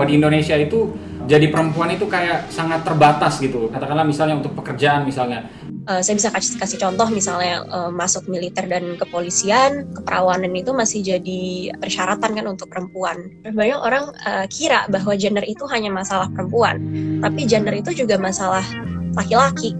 bahwa di Indonesia itu jadi perempuan itu kayak sangat terbatas gitu. Katakanlah misalnya untuk pekerjaan misalnya. Uh, saya bisa kasih kasih contoh misalnya uh, masuk militer dan kepolisian, keperawanan itu masih jadi persyaratan kan untuk perempuan. Banyak orang uh, kira bahwa gender itu hanya masalah perempuan, tapi gender itu juga masalah laki-laki.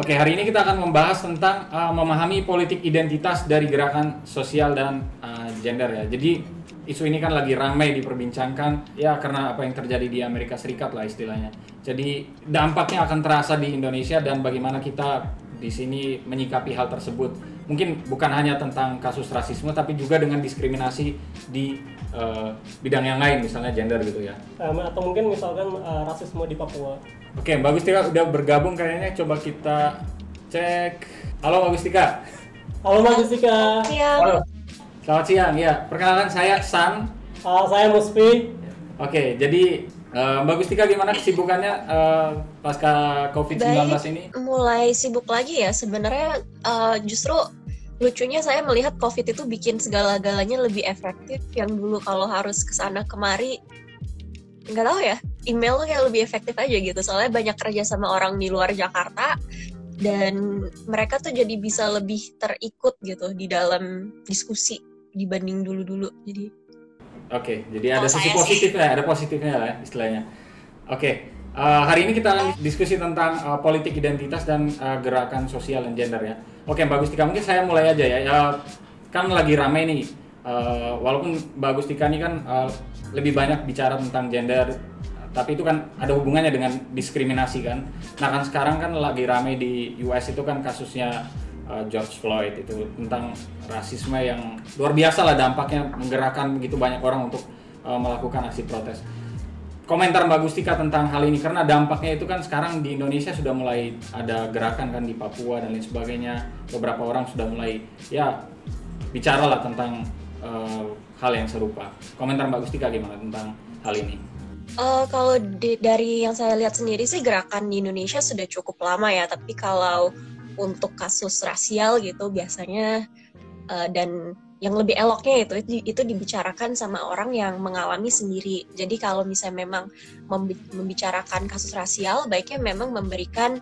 Oke, hari ini kita akan membahas tentang uh, memahami politik identitas dari gerakan sosial dan uh, gender ya. Jadi isu ini kan lagi ramai diperbincangkan ya karena apa yang terjadi di Amerika Serikat lah istilahnya. Jadi dampaknya akan terasa di Indonesia dan bagaimana kita di sini menyikapi hal tersebut. Mungkin bukan hanya tentang kasus rasisme tapi juga dengan diskriminasi di uh, bidang yang lain misalnya gender gitu ya. Um, atau mungkin misalkan uh, rasisme di Papua Oke, Mbak Gustika udah bergabung kayaknya. Coba kita cek. Halo Mbak Gustika. Halo Mbak Gustika. Halo. Selamat siang. Ya, perkenalkan saya San. Halo, saya Musfi. Oke, jadi uh, Mbak Gustika gimana kesibukannya uh, pasca COVID-19 ini? Mulai sibuk lagi ya. Sebenarnya uh, justru lucunya saya melihat COVID itu bikin segala-galanya lebih efektif. Yang dulu kalau harus ke sana kemari nggak tahu ya email tuh kayak lebih efektif aja gitu soalnya banyak kerja sama orang di luar Jakarta dan mereka tuh jadi bisa lebih terikut gitu di dalam diskusi dibanding dulu-dulu jadi oke okay, jadi ada sisi positifnya ada positifnya lah istilahnya oke okay. Uh, eh, hari ini kita diskusi tentang uh, politik identitas dan uh, gerakan sosial dan gender ya. Oke Mbak Gustika mungkin saya mulai aja ya, ya kan lagi ramai nih. Uh, walaupun Mbak Gustika ini kan uh, lebih banyak bicara tentang gender tapi itu kan ada hubungannya dengan diskriminasi kan. Nah kan sekarang kan lagi ramai di US itu kan kasusnya uh, George Floyd itu tentang rasisme yang luar biasa lah dampaknya menggerakkan begitu banyak orang untuk uh, melakukan aksi protes komentar Mbak Gustika tentang hal ini karena dampaknya itu kan sekarang di Indonesia sudah mulai ada gerakan kan di Papua dan lain sebagainya beberapa orang sudah mulai ya bicara lah tentang uh, hal yang serupa. Komentar Mbak Gustika gimana tentang hal ini? Uh, kalau di, dari yang saya lihat sendiri sih gerakan di Indonesia sudah cukup lama ya, tapi kalau untuk kasus rasial gitu biasanya uh, dan yang lebih eloknya itu itu dibicarakan sama orang yang mengalami sendiri. Jadi kalau misalnya memang membicarakan kasus rasial, baiknya memang memberikan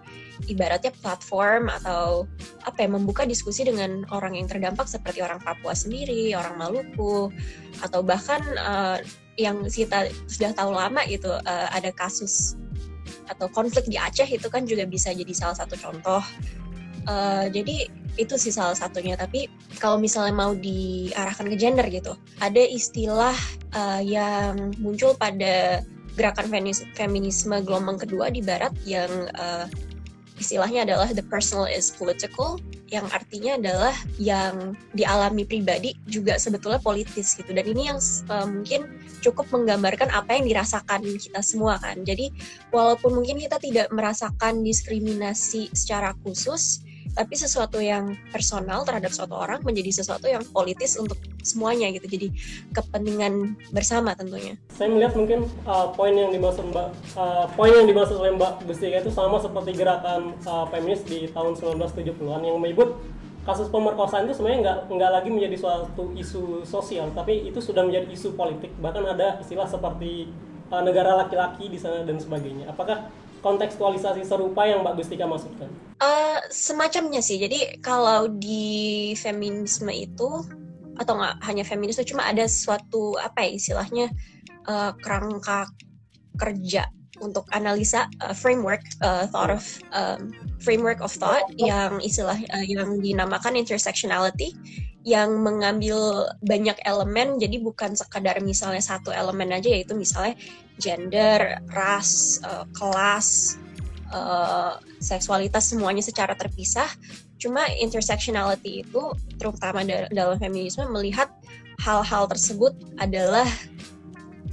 ibaratnya platform atau apa ya membuka diskusi dengan orang yang terdampak seperti orang Papua sendiri, orang Maluku, atau bahkan uh, yang kita sudah tahu lama gitu uh, ada kasus atau konflik di Aceh itu kan juga bisa jadi salah satu contoh. Uh, jadi itu sih salah satunya. Tapi kalau misalnya mau diarahkan ke gender gitu ada istilah uh, yang muncul pada gerakan feminisme gelombang kedua di barat yang uh, istilahnya adalah the personal is political yang artinya adalah yang dialami pribadi juga sebetulnya politis gitu. Dan ini yang uh, mungkin cukup menggambarkan apa yang dirasakan kita semua kan. Jadi walaupun mungkin kita tidak merasakan diskriminasi secara khusus tapi sesuatu yang personal terhadap suatu orang menjadi sesuatu yang politis untuk semuanya gitu. Jadi kepentingan bersama tentunya. Saya melihat mungkin uh, poin yang dimaksud mbak uh, poin yang dimaksud oleh mbak Gustika itu sama seperti gerakan uh, feminis di tahun 1970-an yang menyebut kasus pemerkosaan itu sebenarnya nggak nggak lagi menjadi suatu isu sosial tapi itu sudah menjadi isu politik. Bahkan ada istilah seperti uh, negara laki-laki di sana dan sebagainya. Apakah kontekstualisasi serupa yang Mbak Gustika maksudkan? Uh, semacamnya sih. Jadi kalau di feminisme itu atau nggak hanya feminisme, cuma ada suatu apa ya istilahnya uh, kerangka kerja untuk analisa uh, framework uh, thought of um, framework of thought yang istilah uh, yang dinamakan intersectionality yang mengambil banyak elemen jadi bukan sekadar misalnya satu elemen aja yaitu misalnya gender, ras, uh, kelas, uh, seksualitas semuanya secara terpisah. Cuma intersectionality itu terutama dalam feminisme melihat hal-hal tersebut adalah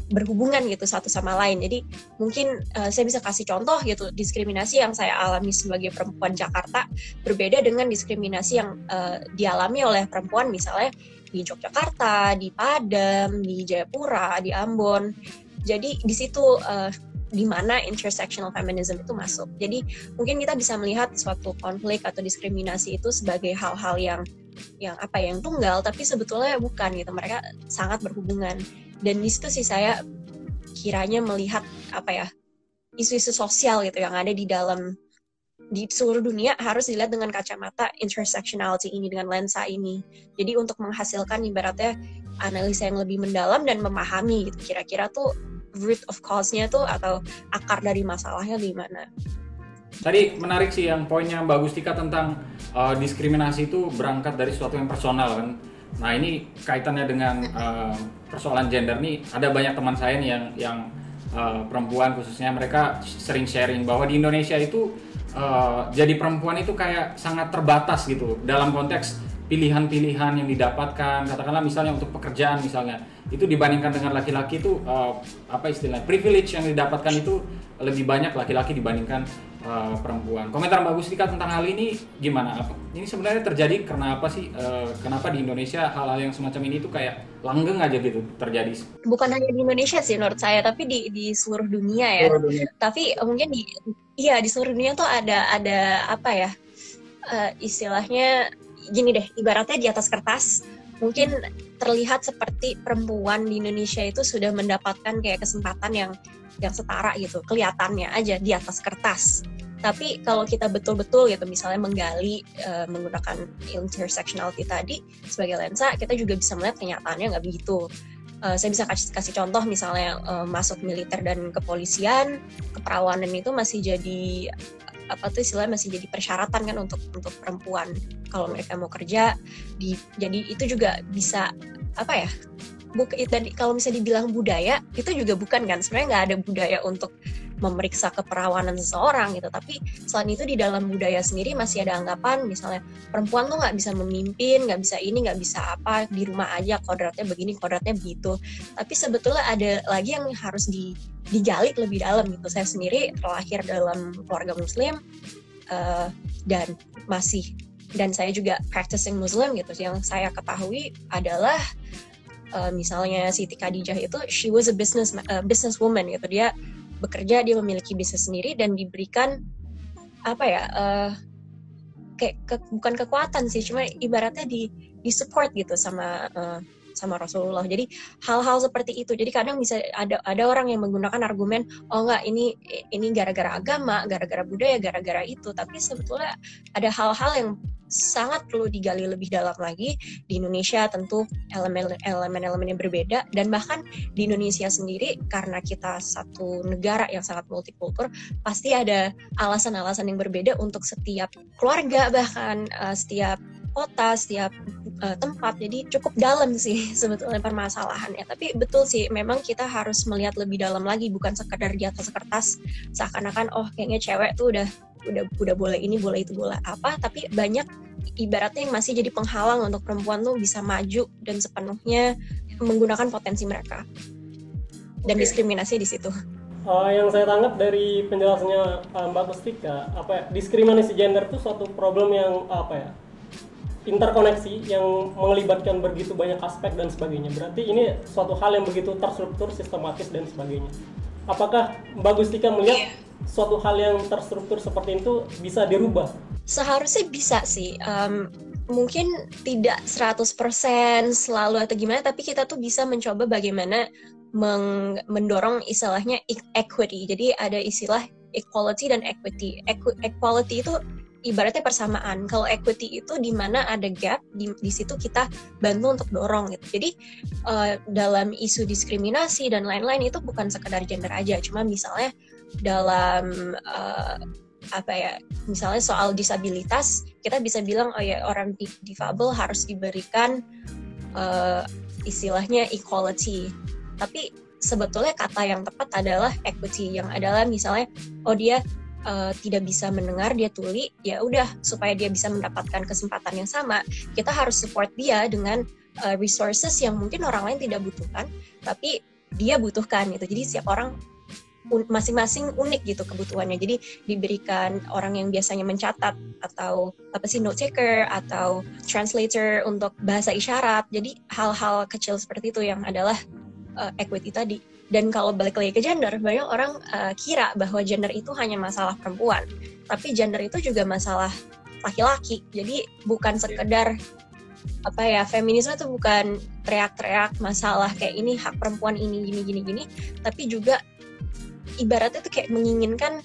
berhubungan gitu satu sama lain. Jadi mungkin uh, saya bisa kasih contoh gitu diskriminasi yang saya alami sebagai perempuan Jakarta berbeda dengan diskriminasi yang uh, dialami oleh perempuan misalnya di Yogyakarta, di Padang, di Jayapura, di Ambon. Jadi di situ uh, di mana intersectional feminism itu masuk. Jadi mungkin kita bisa melihat suatu konflik atau diskriminasi itu sebagai hal-hal yang yang apa ya, yang tunggal tapi sebetulnya bukan gitu mereka sangat berhubungan dan di situ sih saya kiranya melihat apa ya isu-isu sosial gitu yang ada di dalam di seluruh dunia harus dilihat dengan kacamata intersectionality ini dengan lensa ini jadi untuk menghasilkan ibaratnya analisa yang lebih mendalam dan memahami gitu kira-kira tuh root of cause-nya tuh atau akar dari masalahnya di mana Tadi menarik sih yang poinnya Mbak Gustika tentang uh, diskriminasi itu berangkat dari sesuatu yang personal kan. Nah ini kaitannya dengan uh, persoalan gender nih. Ada banyak teman saya nih yang yang uh, perempuan khususnya. Mereka sering sharing bahwa di Indonesia itu uh, jadi perempuan itu kayak sangat terbatas gitu. Dalam konteks pilihan-pilihan yang didapatkan. Katakanlah misalnya untuk pekerjaan misalnya. Itu dibandingkan dengan laki-laki itu uh, apa istilahnya privilege yang didapatkan itu lebih banyak laki-laki dibandingkan uh, perempuan. Komentar Mbak Gustika tentang hal ini gimana? Apa? Ini sebenarnya terjadi karena apa sih? Uh, kenapa di Indonesia hal-hal yang semacam ini tuh kayak langgeng aja gitu terjadi? Bukan hanya di Indonesia sih menurut saya tapi di di seluruh dunia ya. Seluruh dunia. tapi mungkin di iya di seluruh dunia tuh ada ada apa ya uh, istilahnya gini deh, ibaratnya di atas kertas mungkin terlihat seperti perempuan di Indonesia itu sudah mendapatkan kayak kesempatan yang yang setara gitu, kelihatannya aja di atas kertas. Tapi kalau kita betul-betul gitu misalnya menggali uh, menggunakan intersectionality tadi sebagai lensa, kita juga bisa melihat kenyataannya nggak begitu. Uh, saya bisa kasih, kasih contoh misalnya uh, masuk militer dan kepolisian, keperawanan itu masih jadi apa tuh istilahnya masih jadi persyaratan kan untuk untuk perempuan kalau mereka mau kerja di jadi itu juga bisa apa ya buk dan kalau misalnya dibilang budaya itu juga bukan kan? Sebenarnya nggak ada budaya untuk memeriksa keperawanan seseorang gitu. Tapi selain itu di dalam budaya sendiri masih ada anggapan misalnya perempuan tuh nggak bisa memimpin nggak bisa ini nggak bisa apa di rumah aja kodratnya begini kodratnya begitu. Tapi sebetulnya ada lagi yang harus di, digali lebih dalam gitu. Saya sendiri terlahir dalam keluarga muslim uh, dan masih dan saya juga practicing muslim gitu. Yang saya ketahui adalah uh, misalnya Siti Khadijah itu she was a business uh, businesswoman gitu. Dia bekerja dia memiliki bisnis sendiri dan diberikan apa ya uh, kayak ke, bukan kekuatan sih cuma ibaratnya di di support gitu sama uh, sama Rasulullah. Jadi hal-hal seperti itu. Jadi kadang bisa ada ada orang yang menggunakan argumen oh enggak ini ini gara-gara agama, gara-gara budaya, gara-gara itu. Tapi sebetulnya ada hal-hal yang sangat perlu digali lebih dalam lagi di Indonesia tentu elemen-elemen yang berbeda dan bahkan di Indonesia sendiri karena kita satu negara yang sangat multikultur pasti ada alasan-alasan yang berbeda untuk setiap keluarga bahkan uh, setiap kota, setiap uh, tempat. Jadi cukup dalam sih sebetulnya permasalahannya. Tapi betul sih, memang kita harus melihat lebih dalam lagi, bukan sekedar di atas kertas seakan-akan oh kayaknya cewek tuh udah udah udah boleh ini boleh itu boleh apa tapi banyak ibaratnya yang masih jadi penghalang untuk perempuan tuh bisa maju dan sepenuhnya menggunakan potensi mereka dan okay. diskriminasi di situ. Uh, yang saya tangkap dari penjelasannya uh, Mbak Gustika, apa ya, diskriminasi gender itu suatu problem yang apa ya interkoneksi yang melibatkan begitu banyak aspek dan sebagainya. Berarti ini suatu hal yang begitu terstruktur, sistematis dan sebagainya. Apakah Mbak Gustika melihat yeah. suatu hal yang terstruktur seperti itu bisa dirubah? Seharusnya bisa sih. Um, mungkin tidak 100% selalu atau gimana, tapi kita tuh bisa mencoba bagaimana meng mendorong istilahnya equity. Jadi ada istilah equality dan equity. Equ equality itu ibaratnya persamaan. Kalau equity itu di mana ada gap, di, di situ kita bantu untuk dorong gitu. Jadi uh, dalam isu diskriminasi dan lain-lain itu bukan sekedar gender aja, cuma misalnya dalam uh, apa ya, misalnya soal disabilitas, kita bisa bilang oh ya orang difabel harus diberikan uh, istilahnya equality. Tapi sebetulnya kata yang tepat adalah equity yang adalah misalnya oh dia uh, tidak bisa mendengar dia tuli ya udah supaya dia bisa mendapatkan kesempatan yang sama kita harus support dia dengan uh, resources yang mungkin orang lain tidak butuhkan tapi dia butuhkan gitu jadi setiap orang masing-masing unik gitu kebutuhannya. Jadi diberikan orang yang biasanya mencatat atau apa sih note taker atau translator untuk bahasa isyarat. Jadi hal-hal kecil seperti itu yang adalah uh, equity tadi. Dan kalau balik lagi ke gender, banyak orang uh, kira bahwa gender itu hanya masalah perempuan, tapi gender itu juga masalah laki-laki. Jadi bukan sekedar apa ya feminisme itu bukan teriak-teriak masalah kayak ini hak perempuan ini gini gini gini tapi juga ibaratnya tuh kayak menginginkan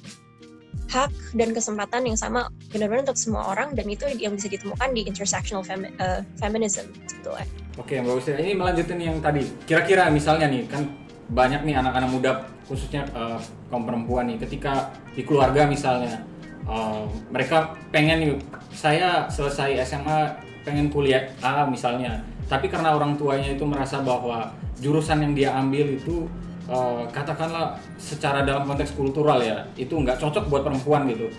hak dan kesempatan yang sama benar-benar untuk semua orang dan itu yang bisa ditemukan di intersectional femi uh, feminism sebetulnya. Oke, Mbak Usia, ini melanjutin yang tadi. Kira-kira misalnya nih kan banyak nih anak-anak muda khususnya uh, kaum perempuan nih. Ketika di keluarga misalnya uh, mereka pengen saya selesai SMA pengen kuliah A misalnya. Tapi karena orang tuanya itu merasa bahwa jurusan yang dia ambil itu uh, katakanlah secara dalam konteks kultural ya itu nggak cocok buat perempuan gitu.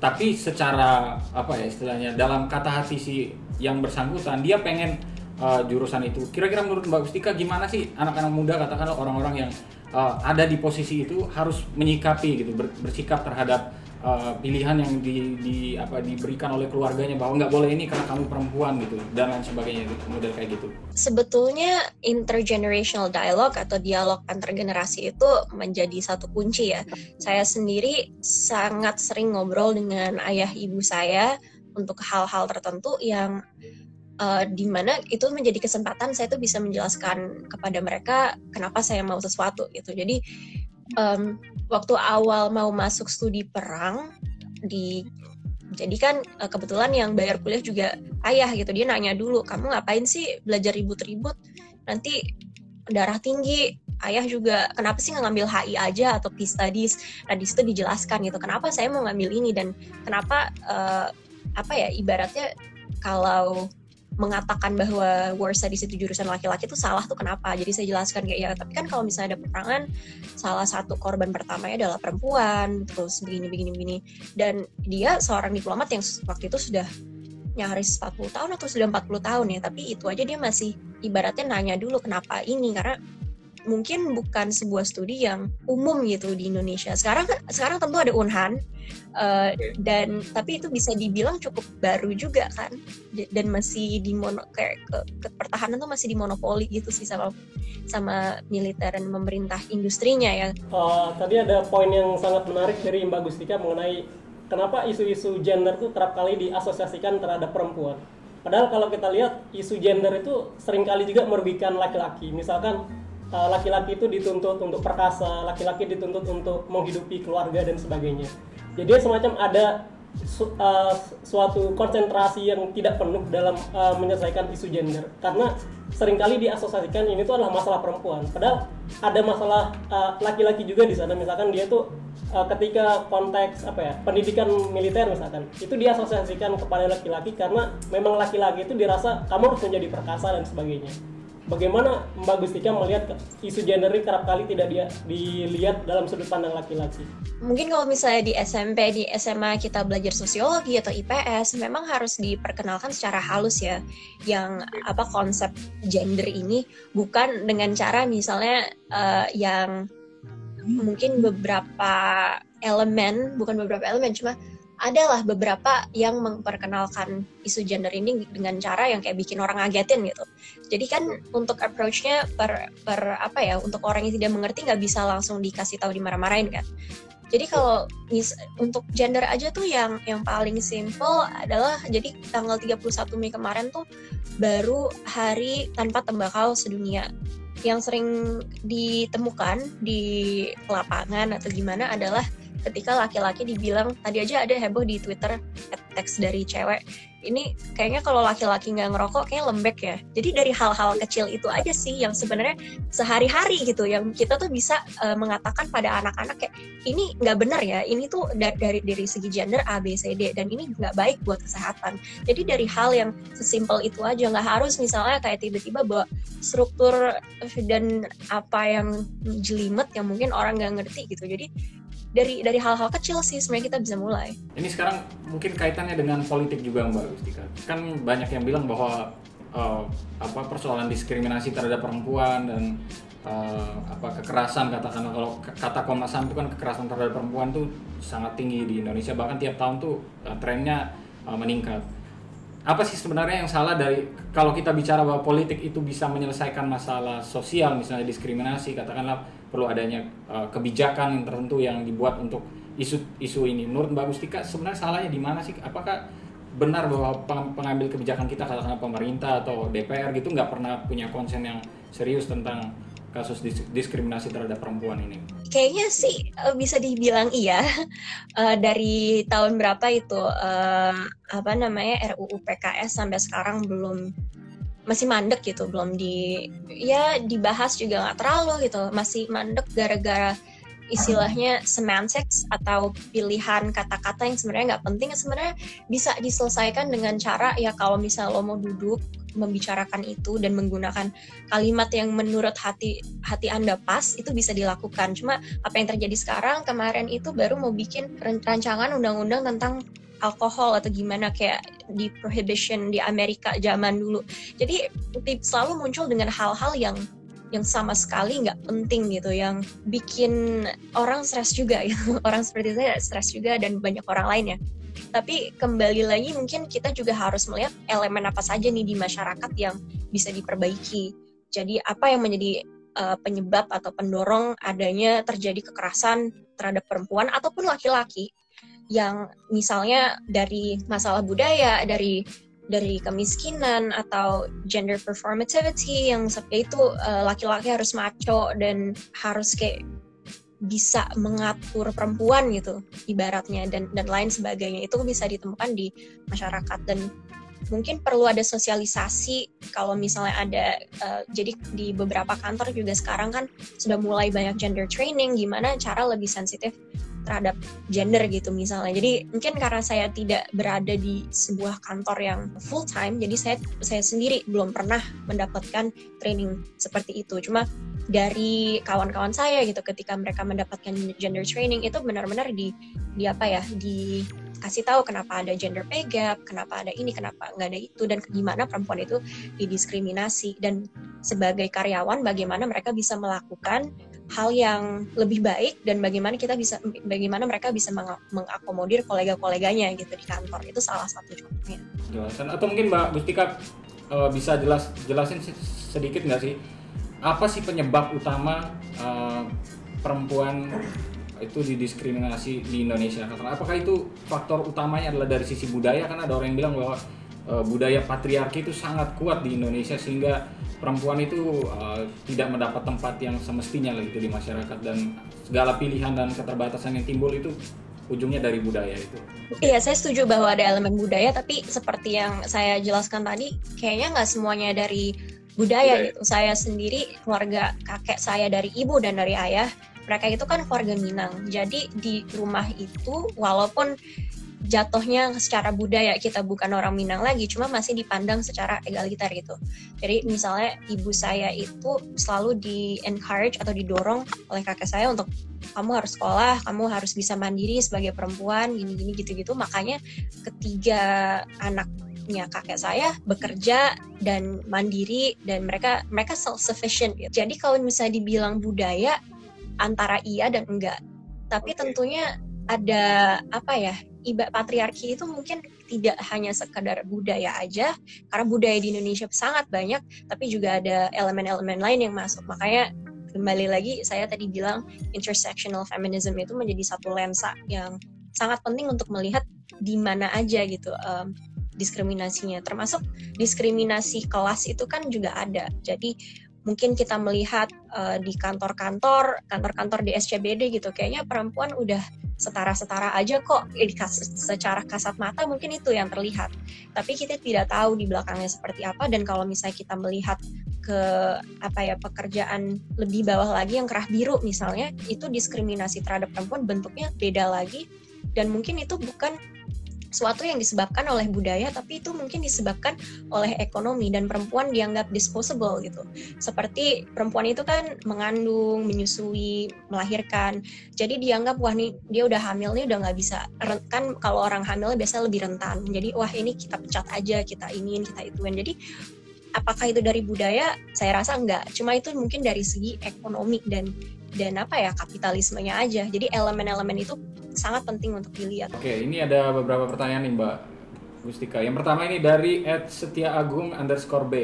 Tapi secara apa ya istilahnya dalam kata hati si yang bersangkutan dia pengen uh, jurusan itu kira-kira menurut Mbak Ustika gimana sih anak-anak muda katakanlah orang-orang yang uh, ada di posisi itu harus menyikapi gitu ber, bersikap terhadap uh, pilihan yang di, di apa diberikan oleh keluarganya bahwa nggak boleh ini karena kamu perempuan gitu dan lain sebagainya gitu model kayak gitu. Sebetulnya intergenerational dialogue atau dialog antar generasi itu menjadi satu kunci ya. Saya sendiri sangat sering ngobrol dengan ayah ibu saya untuk hal-hal tertentu yang uh, di mana itu menjadi kesempatan saya tuh bisa menjelaskan kepada mereka kenapa saya mau sesuatu gitu. Jadi um, waktu awal mau masuk studi perang di jadi kan eh, kebetulan yang bayar kuliah juga ayah gitu. Dia nanya dulu kamu ngapain sih belajar ribut-ribut? Nanti darah tinggi. Ayah juga kenapa sih ngambil HI aja atau peace studies? Nah di situ dijelaskan gitu. Kenapa saya mau ngambil ini dan kenapa uh, apa ya ibaratnya kalau mengatakan bahwa war studies itu jurusan laki-laki itu salah tuh kenapa? Jadi saya jelaskan kayak ya tapi kan kalau misalnya ada peperangan salah satu korban pertamanya adalah perempuan terus begini begini begini. Dan dia seorang diplomat yang waktu itu sudah nyaris 40 tahun atau sudah 40 tahun ya tapi itu aja dia masih ibaratnya nanya dulu kenapa ini karena mungkin bukan sebuah studi yang umum gitu di Indonesia. Sekarang sekarang tentu ada Unhan uh, dan tapi itu bisa dibilang cukup baru juga kan dan masih di mono kayak ke, ke pertahanan tuh masih dimonopoli gitu sih sama sama militer dan pemerintah industrinya ya. Uh, tadi ada poin yang sangat menarik dari Mbak Gustika mengenai kenapa isu-isu gender tuh kerap kali diasosiasikan terhadap perempuan. Padahal kalau kita lihat isu gender itu sering kali juga merugikan laki-laki. Misalkan laki-laki itu dituntut untuk perkasa, laki-laki dituntut untuk menghidupi keluarga dan sebagainya. Jadi semacam ada su uh, suatu konsentrasi yang tidak penuh dalam uh, menyelesaikan isu gender karena sering kali diasosiasikan ini tuh adalah masalah perempuan. Padahal ada masalah laki-laki uh, juga di sana. Misalkan dia tuh uh, ketika konteks apa ya pendidikan militer misalkan itu diasosiasikan kepada laki-laki karena memang laki-laki itu dirasa kamu harus menjadi perkasa dan sebagainya bagaimana Mbak Gustika melihat isu gender ini kerap kali tidak dia, dilihat dalam sudut pandang laki-laki? Mungkin kalau misalnya di SMP, di SMA kita belajar sosiologi atau IPS, memang harus diperkenalkan secara halus ya, yang apa konsep gender ini bukan dengan cara misalnya uh, yang mungkin beberapa elemen, bukan beberapa elemen, cuma adalah beberapa yang memperkenalkan isu gender ini dengan cara yang kayak bikin orang ngagetin gitu. Jadi kan untuk approach-nya per, per apa ya untuk orang yang tidak mengerti nggak bisa langsung dikasih tahu dimarah-marahin kan. Jadi kalau mis, untuk gender aja tuh yang yang paling simple adalah jadi tanggal 31 Mei kemarin tuh baru hari tanpa tembakau sedunia. Yang sering ditemukan di lapangan atau gimana adalah ketika laki-laki dibilang tadi aja ada heboh di Twitter teks dari cewek. Ini kayaknya kalau laki-laki nggak ngerokok kayak lembek ya. Jadi dari hal-hal kecil itu aja sih yang sebenarnya sehari-hari gitu yang kita tuh bisa uh, mengatakan pada anak-anak kayak ini nggak benar ya ini tuh dari, dari dari segi gender A B C D dan ini nggak baik buat kesehatan. Jadi dari hal yang sesimpel itu aja nggak harus misalnya kayak tiba-tiba bawa struktur dan apa yang jelimet yang mungkin orang nggak ngerti gitu. Jadi dari dari hal-hal kecil sih sebenarnya kita bisa mulai. Ini sekarang mungkin kaitannya dengan politik juga Mbak Gustika. Kan banyak yang bilang bahwa uh, apa persoalan diskriminasi terhadap perempuan dan uh, apa kekerasan katakanlah kalau kata Komnas HAM itu kan kekerasan terhadap perempuan tuh sangat tinggi di Indonesia bahkan tiap tahun tuh uh, trennya uh, meningkat. Apa sih sebenarnya yang salah dari kalau kita bicara bahwa politik itu bisa menyelesaikan masalah sosial misalnya diskriminasi katakanlah perlu adanya uh, kebijakan yang tertentu yang dibuat untuk isu isu ini. Menurut Mbak Gustika sebenarnya salahnya di mana sih? Apakah benar bahwa pengambil kebijakan kita katakanlah pemerintah atau DPR gitu nggak pernah punya konsen yang serius tentang kasus diskriminasi terhadap perempuan ini? Kayaknya sih uh, bisa dibilang iya. Uh, dari tahun berapa itu uh, apa namanya RUU PKS sampai sekarang belum masih mandek gitu, belum di ya dibahas juga nggak terlalu gitu, masih mandek gara-gara istilahnya semantics atau pilihan kata-kata yang sebenarnya nggak penting sebenarnya bisa diselesaikan dengan cara ya kalau misal lo mau duduk membicarakan itu dan menggunakan kalimat yang menurut hati hati anda pas itu bisa dilakukan. Cuma apa yang terjadi sekarang kemarin itu baru mau bikin rancangan undang-undang tentang alkohol atau gimana. Kayak di prohibition di Amerika zaman dulu. Jadi selalu muncul dengan hal-hal yang yang sama sekali nggak penting gitu yang bikin orang stres juga ya orang seperti saya stres juga dan banyak orang lain ya. Tapi kembali lagi mungkin kita juga harus melihat elemen apa saja nih di masyarakat yang bisa diperbaiki. Jadi apa yang menjadi uh, penyebab atau pendorong adanya terjadi kekerasan terhadap perempuan ataupun laki-laki yang misalnya dari masalah budaya dari dari kemiskinan atau gender performativity yang seperti itu uh, laki-laki harus maco dan harus kayak bisa mengatur perempuan gitu ibaratnya dan dan lain sebagainya. Itu bisa ditemukan di masyarakat dan mungkin perlu ada sosialisasi. Kalau misalnya ada uh, jadi di beberapa kantor juga sekarang kan sudah mulai banyak gender training gimana cara lebih sensitif terhadap gender gitu misalnya. Jadi mungkin karena saya tidak berada di sebuah kantor yang full time, jadi saya saya sendiri belum pernah mendapatkan training seperti itu. Cuma dari kawan-kawan saya gitu ketika mereka mendapatkan gender training itu benar-benar di di apa ya di kasih tahu kenapa ada gender pay gap, kenapa ada ini, kenapa nggak ada itu, dan gimana perempuan itu didiskriminasi. Dan sebagai karyawan, bagaimana mereka bisa melakukan hal yang lebih baik dan bagaimana kita bisa bagaimana mereka bisa meng mengakomodir kolega-koleganya gitu di kantor itu salah satu contohnya. Jelasan atau mungkin Mbak Gustika uh, bisa jelas jelasin sedikit nggak sih apa sih penyebab utama uh, perempuan itu didiskriminasi di Indonesia? Apakah itu faktor utamanya adalah dari sisi budaya? Karena ada orang yang bilang bahwa uh, budaya patriarki itu sangat kuat di Indonesia sehingga perempuan itu uh, tidak mendapat tempat yang semestinya gitu di masyarakat dan segala pilihan dan keterbatasan yang timbul itu ujungnya dari budaya itu. Iya, saya setuju bahwa ada elemen budaya, tapi seperti yang saya jelaskan tadi, kayaknya nggak semuanya dari budaya, budaya gitu. Saya sendiri, keluarga kakek saya dari ibu dan dari ayah, mereka itu kan keluarga Minang. Jadi di rumah itu, walaupun jatuhnya secara budaya kita bukan orang Minang lagi, cuma masih dipandang secara egaliter gitu. Jadi misalnya ibu saya itu selalu di encourage atau didorong oleh kakek saya untuk kamu harus sekolah, kamu harus bisa mandiri sebagai perempuan, gini-gini gitu-gitu. Makanya ketiga anaknya kakek saya bekerja dan mandiri dan mereka mereka self sufficient gitu. Jadi kalau misalnya dibilang budaya antara iya dan enggak. Tapi tentunya ada apa ya iba patriarki itu mungkin tidak hanya sekadar budaya aja karena budaya di Indonesia sangat banyak tapi juga ada elemen-elemen lain yang masuk. Makanya kembali lagi saya tadi bilang intersectional feminism itu menjadi satu lensa yang sangat penting untuk melihat di mana aja gitu um, diskriminasinya. Termasuk diskriminasi kelas itu kan juga ada. Jadi mungkin kita melihat uh, di kantor-kantor kantor-kantor di SCBD gitu kayaknya perempuan udah setara-setara aja kok. Secara kasat mata mungkin itu yang terlihat. Tapi kita tidak tahu di belakangnya seperti apa dan kalau misalnya kita melihat ke apa ya pekerjaan lebih bawah lagi yang kerah biru misalnya itu diskriminasi terhadap perempuan bentuknya beda lagi. Dan mungkin itu bukan suatu yang disebabkan oleh budaya tapi itu mungkin disebabkan oleh ekonomi dan perempuan dianggap disposable gitu. Seperti perempuan itu kan mengandung menyusui melahirkan. Jadi dianggap wah nih dia udah hamil nih udah nggak bisa. Kan kalau orang hamil biasa lebih rentan. Jadi wah ini kita pecat aja kita ingin kita ituin. Jadi apakah itu dari budaya saya rasa enggak cuma itu mungkin dari segi ekonomi dan dan apa ya kapitalismenya aja jadi elemen-elemen itu sangat penting untuk dilihat. Oke, ini ada beberapa pertanyaan nih Mbak Gustika. Yang pertama ini dari Ed Setia Agung underscore B.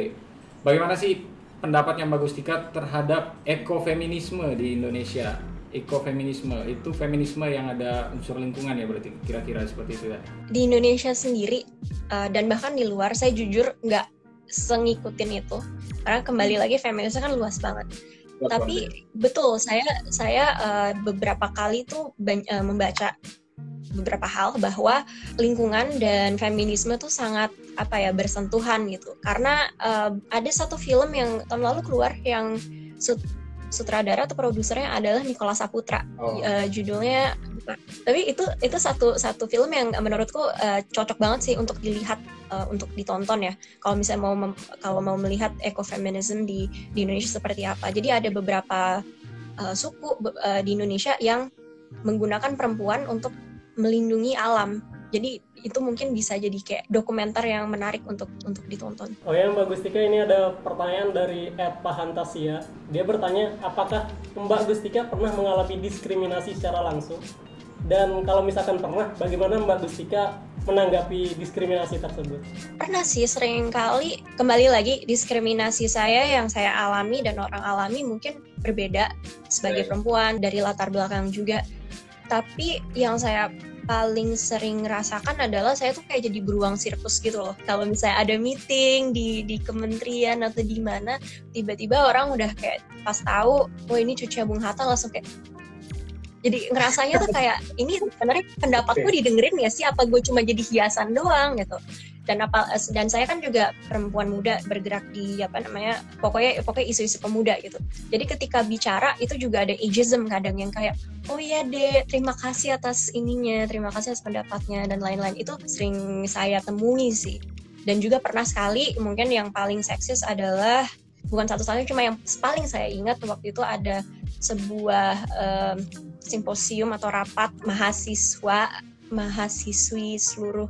Bagaimana sih pendapatnya Mbak Gustika terhadap ekofeminisme di Indonesia? ekofeminisme itu feminisme yang ada unsur lingkungan ya berarti kira-kira seperti itu ya di Indonesia sendiri uh, dan bahkan di luar saya jujur nggak sengikutin itu. Karena kembali lagi feminisme kan luas banget. Luas tapi betul saya saya uh, beberapa kali tuh uh, membaca beberapa hal bahwa lingkungan dan feminisme tuh sangat apa ya bersentuhan gitu. Karena uh, ada satu film yang tahun lalu keluar yang sutradara atau produsernya adalah Nikola Saputra. Oh. Uh, judulnya tapi itu itu satu satu film yang menurutku uh, cocok banget sih untuk dilihat uh, untuk ditonton ya. Kalau misalnya mau kalau mau melihat ekofeminisme di di Indonesia seperti apa. Jadi ada beberapa uh, suku uh, di Indonesia yang menggunakan perempuan untuk melindungi alam. Jadi itu mungkin bisa jadi kayak dokumenter yang menarik untuk untuk ditonton. Oh ya Mbak Gustika ini ada pertanyaan dari Ed Pahantasia. Dia bertanya apakah Mbak Gustika pernah mengalami diskriminasi secara langsung? Dan kalau misalkan pernah, bagaimana Mbak Gustika menanggapi diskriminasi tersebut? Pernah sih, sering kali kembali lagi diskriminasi saya yang saya alami dan orang alami mungkin berbeda sebagai perempuan dari latar belakang juga. Tapi yang saya paling sering rasakan adalah saya tuh kayak jadi beruang sirkus gitu loh. Kalau misalnya ada meeting di di kementerian atau di mana, tiba-tiba orang udah kayak pas tahu, oh ini cuci Bung Hatta langsung kayak jadi ngerasanya tuh kayak ini sebenarnya pendapatku didengerin ya sih? Apa gue cuma jadi hiasan doang? gitu dan apa dan saya kan juga perempuan muda bergerak di apa namanya pokoknya pokoknya isu-isu pemuda gitu. Jadi ketika bicara itu juga ada ageism kadang yang kayak oh iya deh terima kasih atas ininya terima kasih atas pendapatnya dan lain-lain. Itu sering saya temui sih. Dan juga pernah sekali mungkin yang paling seksis adalah bukan satu-satunya cuma yang paling saya ingat waktu itu ada sebuah um, simposium atau rapat mahasiswa mahasiswi seluruh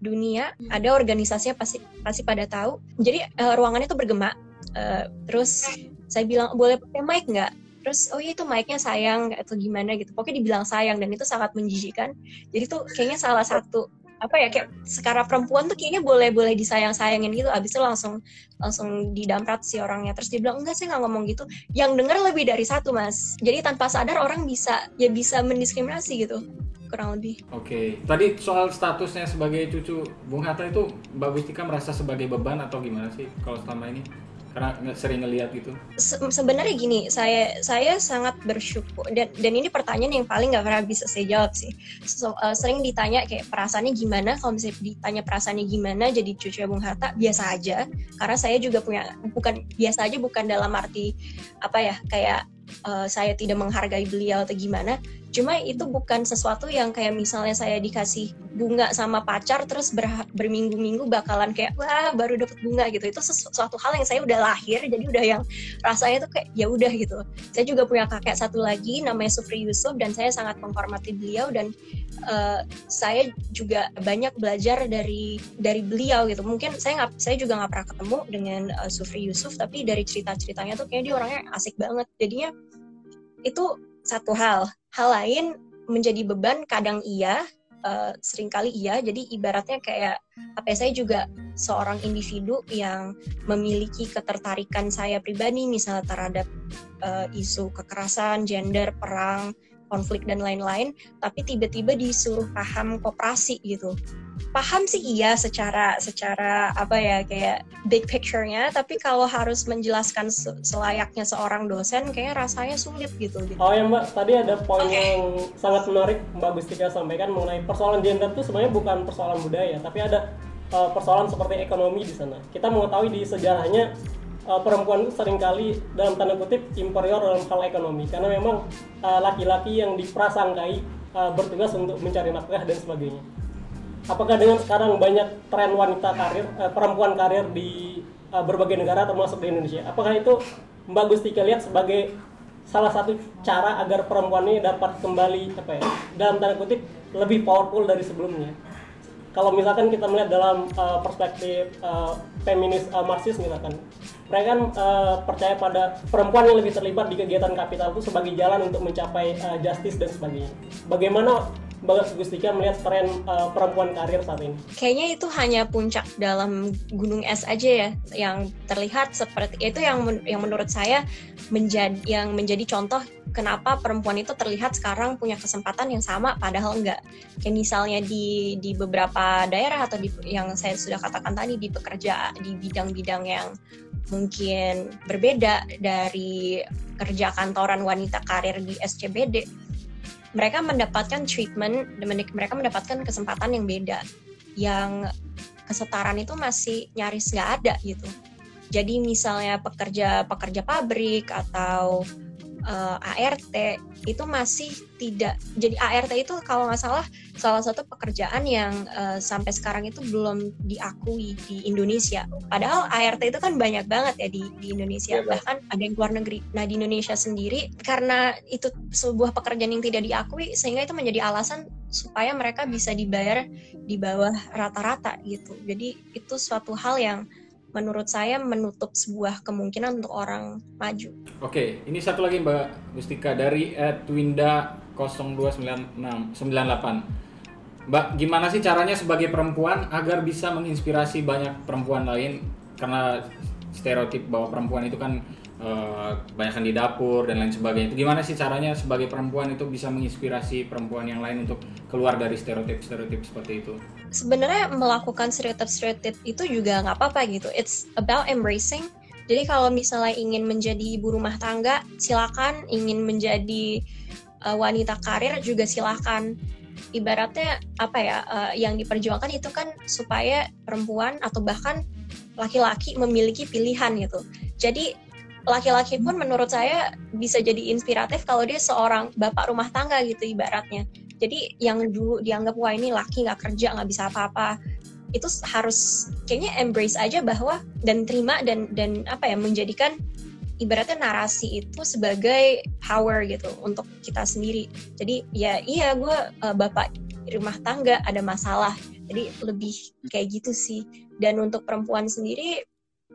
dunia hmm. ada organisasinya pasti pasti pada tahu. Jadi uh, ruangannya tuh bergema. Uh, terus saya bilang boleh pakai mic nggak? Terus oh iya itu mic-nya sayang atau gimana gitu. Pokoknya dibilang sayang dan itu sangat menjijikan. Jadi tuh kayaknya salah satu apa ya kayak sekarang perempuan tuh kayaknya boleh boleh disayang sayangin gitu abis itu langsung langsung didamprat si orangnya terus dia bilang enggak saya nggak ngomong gitu yang denger lebih dari satu mas jadi tanpa sadar orang bisa ya bisa mendiskriminasi gitu kurang lebih. Oke, okay. tadi soal statusnya sebagai cucu Bung Hatta itu Mbak Gustika merasa sebagai beban atau gimana sih kalau selama ini? Karena sering ngeliat gitu. Se sebenarnya gini, saya saya sangat bersyukur dan dan ini pertanyaan yang paling nggak pernah bisa saya jawab sih. So, uh, sering ditanya kayak perasaannya gimana? Kalau misalnya ditanya perasaannya gimana jadi cucu Bung Hatta biasa aja. Karena saya juga punya bukan biasa aja bukan dalam arti apa ya kayak uh, saya tidak menghargai beliau atau gimana. Cuma itu bukan sesuatu yang kayak misalnya saya dikasih bunga sama pacar terus ber, berminggu-minggu bakalan kayak wah baru dapat bunga gitu. Itu sesuatu hal yang saya udah lahir jadi udah yang rasanya tuh kayak ya udah gitu. Saya juga punya kakek satu lagi namanya Sufri Yusuf dan saya sangat menghormati beliau dan uh, saya juga banyak belajar dari dari beliau gitu. Mungkin saya nggak saya juga nggak pernah ketemu dengan uh, Sufri Yusuf tapi dari cerita ceritanya tuh kayak dia orangnya asik banget. Jadinya itu satu hal. Hal lain menjadi beban kadang iya uh, sering kali iya. Jadi ibaratnya kayak apa ya, saya juga seorang individu yang memiliki ketertarikan saya pribadi misalnya terhadap uh, isu kekerasan gender perang konflik dan lain-lain. Tapi tiba-tiba disuruh paham kooperasi gitu paham sih iya secara secara apa ya kayak big picture-nya tapi kalau harus menjelaskan selayaknya seorang dosen kayak rasanya sulit gitu, gitu. Oh ya Mbak, tadi ada poin okay. yang sangat menarik Mbak Gustika sampaikan mengenai persoalan gender itu sebenarnya bukan persoalan budaya, tapi ada uh, persoalan seperti ekonomi di sana. Kita mengetahui di sejarahnya uh, perempuan itu sering kali dalam tanda kutip inferior dalam hal ekonomi karena memang eh, laki-laki uh, yang diprasangkai uh, bertugas untuk mencari nafkah dan sebagainya apakah dengan sekarang banyak tren wanita karir eh, perempuan karir di eh, berbagai negara termasuk di Indonesia? Apakah itu Mbak Gustika lihat sebagai salah satu cara agar perempuan ini dapat kembali apa ya dalam tanda kutip lebih powerful dari sebelumnya? Kalau misalkan kita melihat dalam uh, perspektif uh, feminis uh, marxis misalkan mereka kan uh, percaya pada perempuan yang lebih terlibat di kegiatan kapital itu sebagai jalan untuk mencapai uh, justice dan sebagainya. Bagaimana Mbak Gustika melihat tren uh, perempuan karir saat ini? Kayaknya itu hanya puncak dalam gunung es aja ya yang terlihat seperti itu yang men yang menurut saya menjadi yang menjadi contoh kenapa perempuan itu terlihat sekarang punya kesempatan yang sama padahal enggak. Kayak misalnya di di beberapa daerah atau di yang saya sudah katakan tadi di pekerja di bidang-bidang yang mungkin berbeda dari kerja kantoran wanita karir di SCBD mereka mendapatkan treatment mereka mendapatkan kesempatan yang beda. Yang kesetaraan itu masih nyaris nggak ada gitu. Jadi misalnya pekerja pekerja pabrik atau uh, eh, ART itu masih tidak jadi ART itu kalau nggak salah salah satu pekerjaan yang uh, sampai sekarang itu belum diakui di Indonesia. Padahal ART itu kan banyak banget ya di, di Indonesia, ya, bahkan ada yang luar negeri. Nah di Indonesia sendiri karena itu sebuah pekerjaan yang tidak diakui sehingga itu menjadi alasan supaya mereka bisa dibayar di bawah rata-rata gitu. Jadi itu suatu hal yang menurut saya menutup sebuah kemungkinan untuk orang maju. Oke, ini satu lagi Mbak Gustika dari Edwinda 0298. Mbak, gimana sih caranya sebagai perempuan agar bisa menginspirasi banyak perempuan lain karena stereotip bahwa perempuan itu kan uh, banyakkan di dapur dan lain sebagainya. Itu gimana sih caranya sebagai perempuan itu bisa menginspirasi perempuan yang lain untuk keluar dari stereotip-stereotip seperti itu? Sebenarnya melakukan stereotip-stereotip itu juga nggak apa-apa gitu. It's about embracing. Jadi kalau misalnya ingin menjadi ibu rumah tangga, silakan. Ingin menjadi uh, wanita karir juga silakan. Ibaratnya apa ya? Uh, yang diperjuangkan itu kan supaya perempuan atau bahkan laki-laki memiliki pilihan gitu. Jadi laki-laki pun menurut saya bisa jadi inspiratif kalau dia seorang bapak rumah tangga gitu ibaratnya. Jadi yang dulu dianggap wah ini laki nggak kerja nggak bisa apa-apa. Itu harus kayaknya embrace aja bahwa dan terima dan dan apa ya menjadikan ibaratnya narasi itu sebagai power gitu untuk kita sendiri. Jadi ya iya gue uh, bapak rumah tangga ada masalah. Jadi lebih kayak gitu sih. Dan untuk perempuan sendiri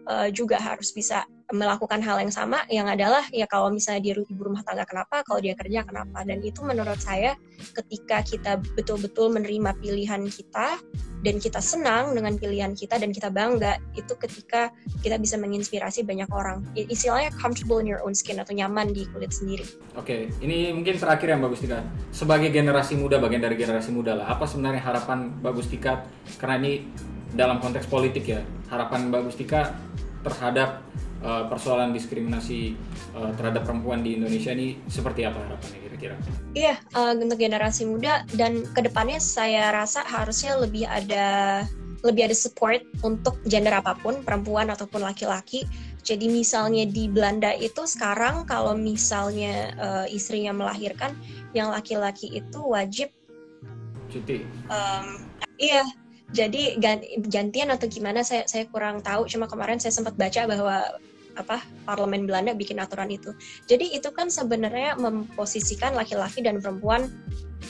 uh, juga harus bisa melakukan hal yang sama yang adalah ya kalau misalnya dia ibu rumah tangga kenapa? Kalau dia kerja kenapa? Dan itu menurut saya ketika kita betul-betul menerima pilihan kita dan kita senang dengan pilihan kita dan kita bangga itu ketika kita bisa menginspirasi banyak orang. Istilahnya comfortable in your own skin atau nyaman di kulit sendiri. Oke ini mungkin terakhir yang bagus Tika sebagai generasi muda bagian dari generasi muda lah apa sebenarnya harapan bagus Tika karena ini dalam konteks politik ya harapan bagus Tika terhadap uh, persoalan diskriminasi uh, terhadap perempuan di Indonesia ini seperti apa harapannya kira-kira? Iya, uh, untuk generasi muda dan ke depannya saya rasa harusnya lebih ada lebih ada support untuk gender apa pun, perempuan ataupun laki-laki. Jadi misalnya di Belanda itu sekarang kalau misalnya uh, istrinya melahirkan, yang laki-laki itu wajib cuti. Um, iya, jadi gantian atau gimana saya saya kurang tahu. Cuma kemarin saya sempat baca bahwa apa parlemen Belanda bikin aturan itu. Jadi itu kan sebenarnya memposisikan laki-laki dan perempuan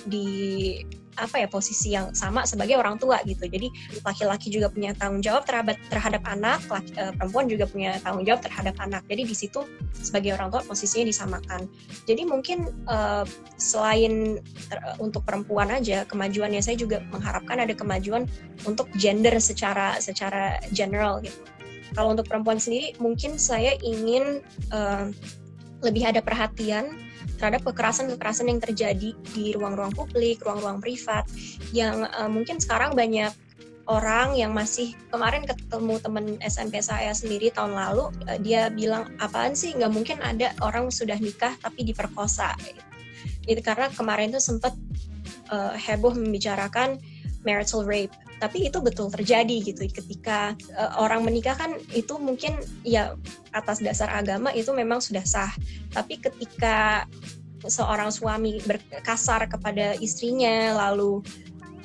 di apa ya posisi yang sama sebagai orang tua gitu. Jadi laki-laki juga punya tanggung jawab terhadap terhadap anak, laki, uh, perempuan juga punya tanggung jawab terhadap anak. Jadi di situ sebagai orang tua posisinya disamakan. Jadi mungkin uh, selain ter, untuk perempuan aja kemajuannya saya juga mengharapkan ada kemajuan untuk gender secara secara general gitu kalau untuk perempuan sendiri, mungkin saya ingin uh, lebih ada perhatian terhadap kekerasan-kekerasan yang terjadi di ruang-ruang publik, ruang-ruang privat, yang uh, mungkin sekarang banyak orang yang masih kemarin ketemu temen SMP saya sendiri tahun lalu uh, dia bilang apaan sih? Nggak mungkin ada orang sudah nikah tapi diperkosa. Itu karena kemarin tuh sempat uh, heboh membicarakan marital rape tapi itu betul terjadi gitu. Ketika uh, orang menikah kan itu mungkin ya atas dasar agama itu memang sudah sah. Tapi ketika seorang suami berkasar kepada istrinya lalu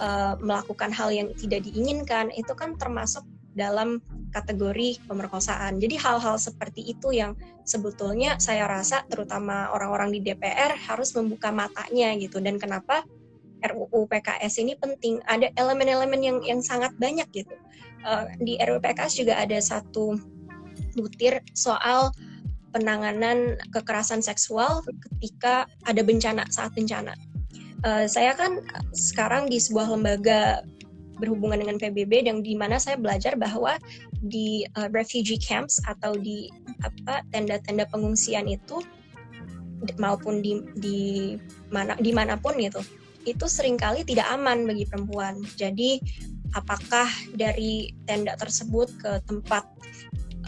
uh, melakukan hal yang tidak diinginkan itu kan termasuk dalam kategori pemerkosaan. Jadi hal-hal seperti itu yang sebetulnya saya rasa terutama orang-orang di DPR harus membuka matanya gitu. Dan kenapa RUU PKS ini penting. Ada elemen-elemen yang yang sangat banyak gitu. Uh, di RUU PKS juga ada satu butir soal penanganan kekerasan seksual ketika ada bencana saat bencana. uh, saya kan sekarang di sebuah lembaga berhubungan dengan PBB dan di mana saya belajar bahwa di uh, refugee camps atau di apa tenda-tenda pengungsian itu maupun di di mana di mana pun gitu itu sering kali tidak aman bagi perempuan. Jadi apakah dari tenda tersebut ke tempat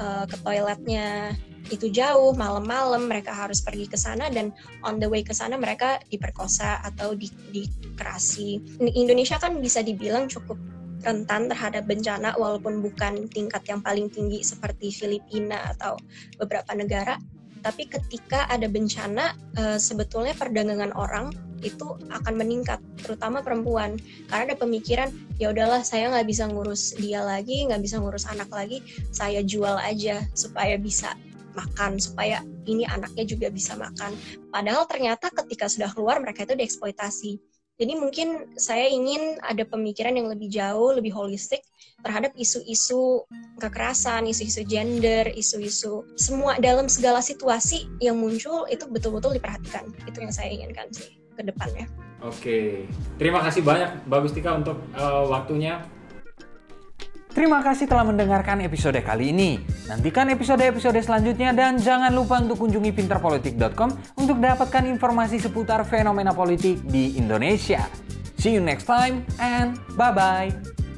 uh, ke toiletnya itu jauh malam-malam mereka harus pergi ke sana dan on the way ke sana mereka diperkosa atau di, dikerasi. Indonesia kan bisa dibilang cukup rentan terhadap bencana walaupun bukan tingkat yang paling tinggi seperti Filipina atau beberapa negara tapi ketika ada bencana uh, sebetulnya perdagangan orang itu akan meningkat terutama perempuan. Karena ada pemikiran ya udahlah saya nggak bisa ngurus dia lagi nggak bisa ngurus anak lagi saya jual aja supaya bisa makan supaya ini anaknya juga bisa makan. Padahal ternyata ketika sudah keluar mereka itu dieksploitasi. Jadi mungkin saya ingin ada pemikiran yang lebih jauh, lebih holistik terhadap isu-isu kekerasan, isu-isu gender, isu-isu semua dalam segala situasi yang muncul itu betul-betul diperhatikan. Itu yang saya inginkan sih ke depannya. Oke, terima kasih banyak Mbak Gustika untuk uh, waktunya. Terima kasih telah mendengarkan episode kali ini. Nantikan episode-episode selanjutnya dan jangan lupa untuk kunjungi pinterpolitik.com untuk dapatkan informasi seputar fenomena politik di Indonesia. See you next time and bye-bye.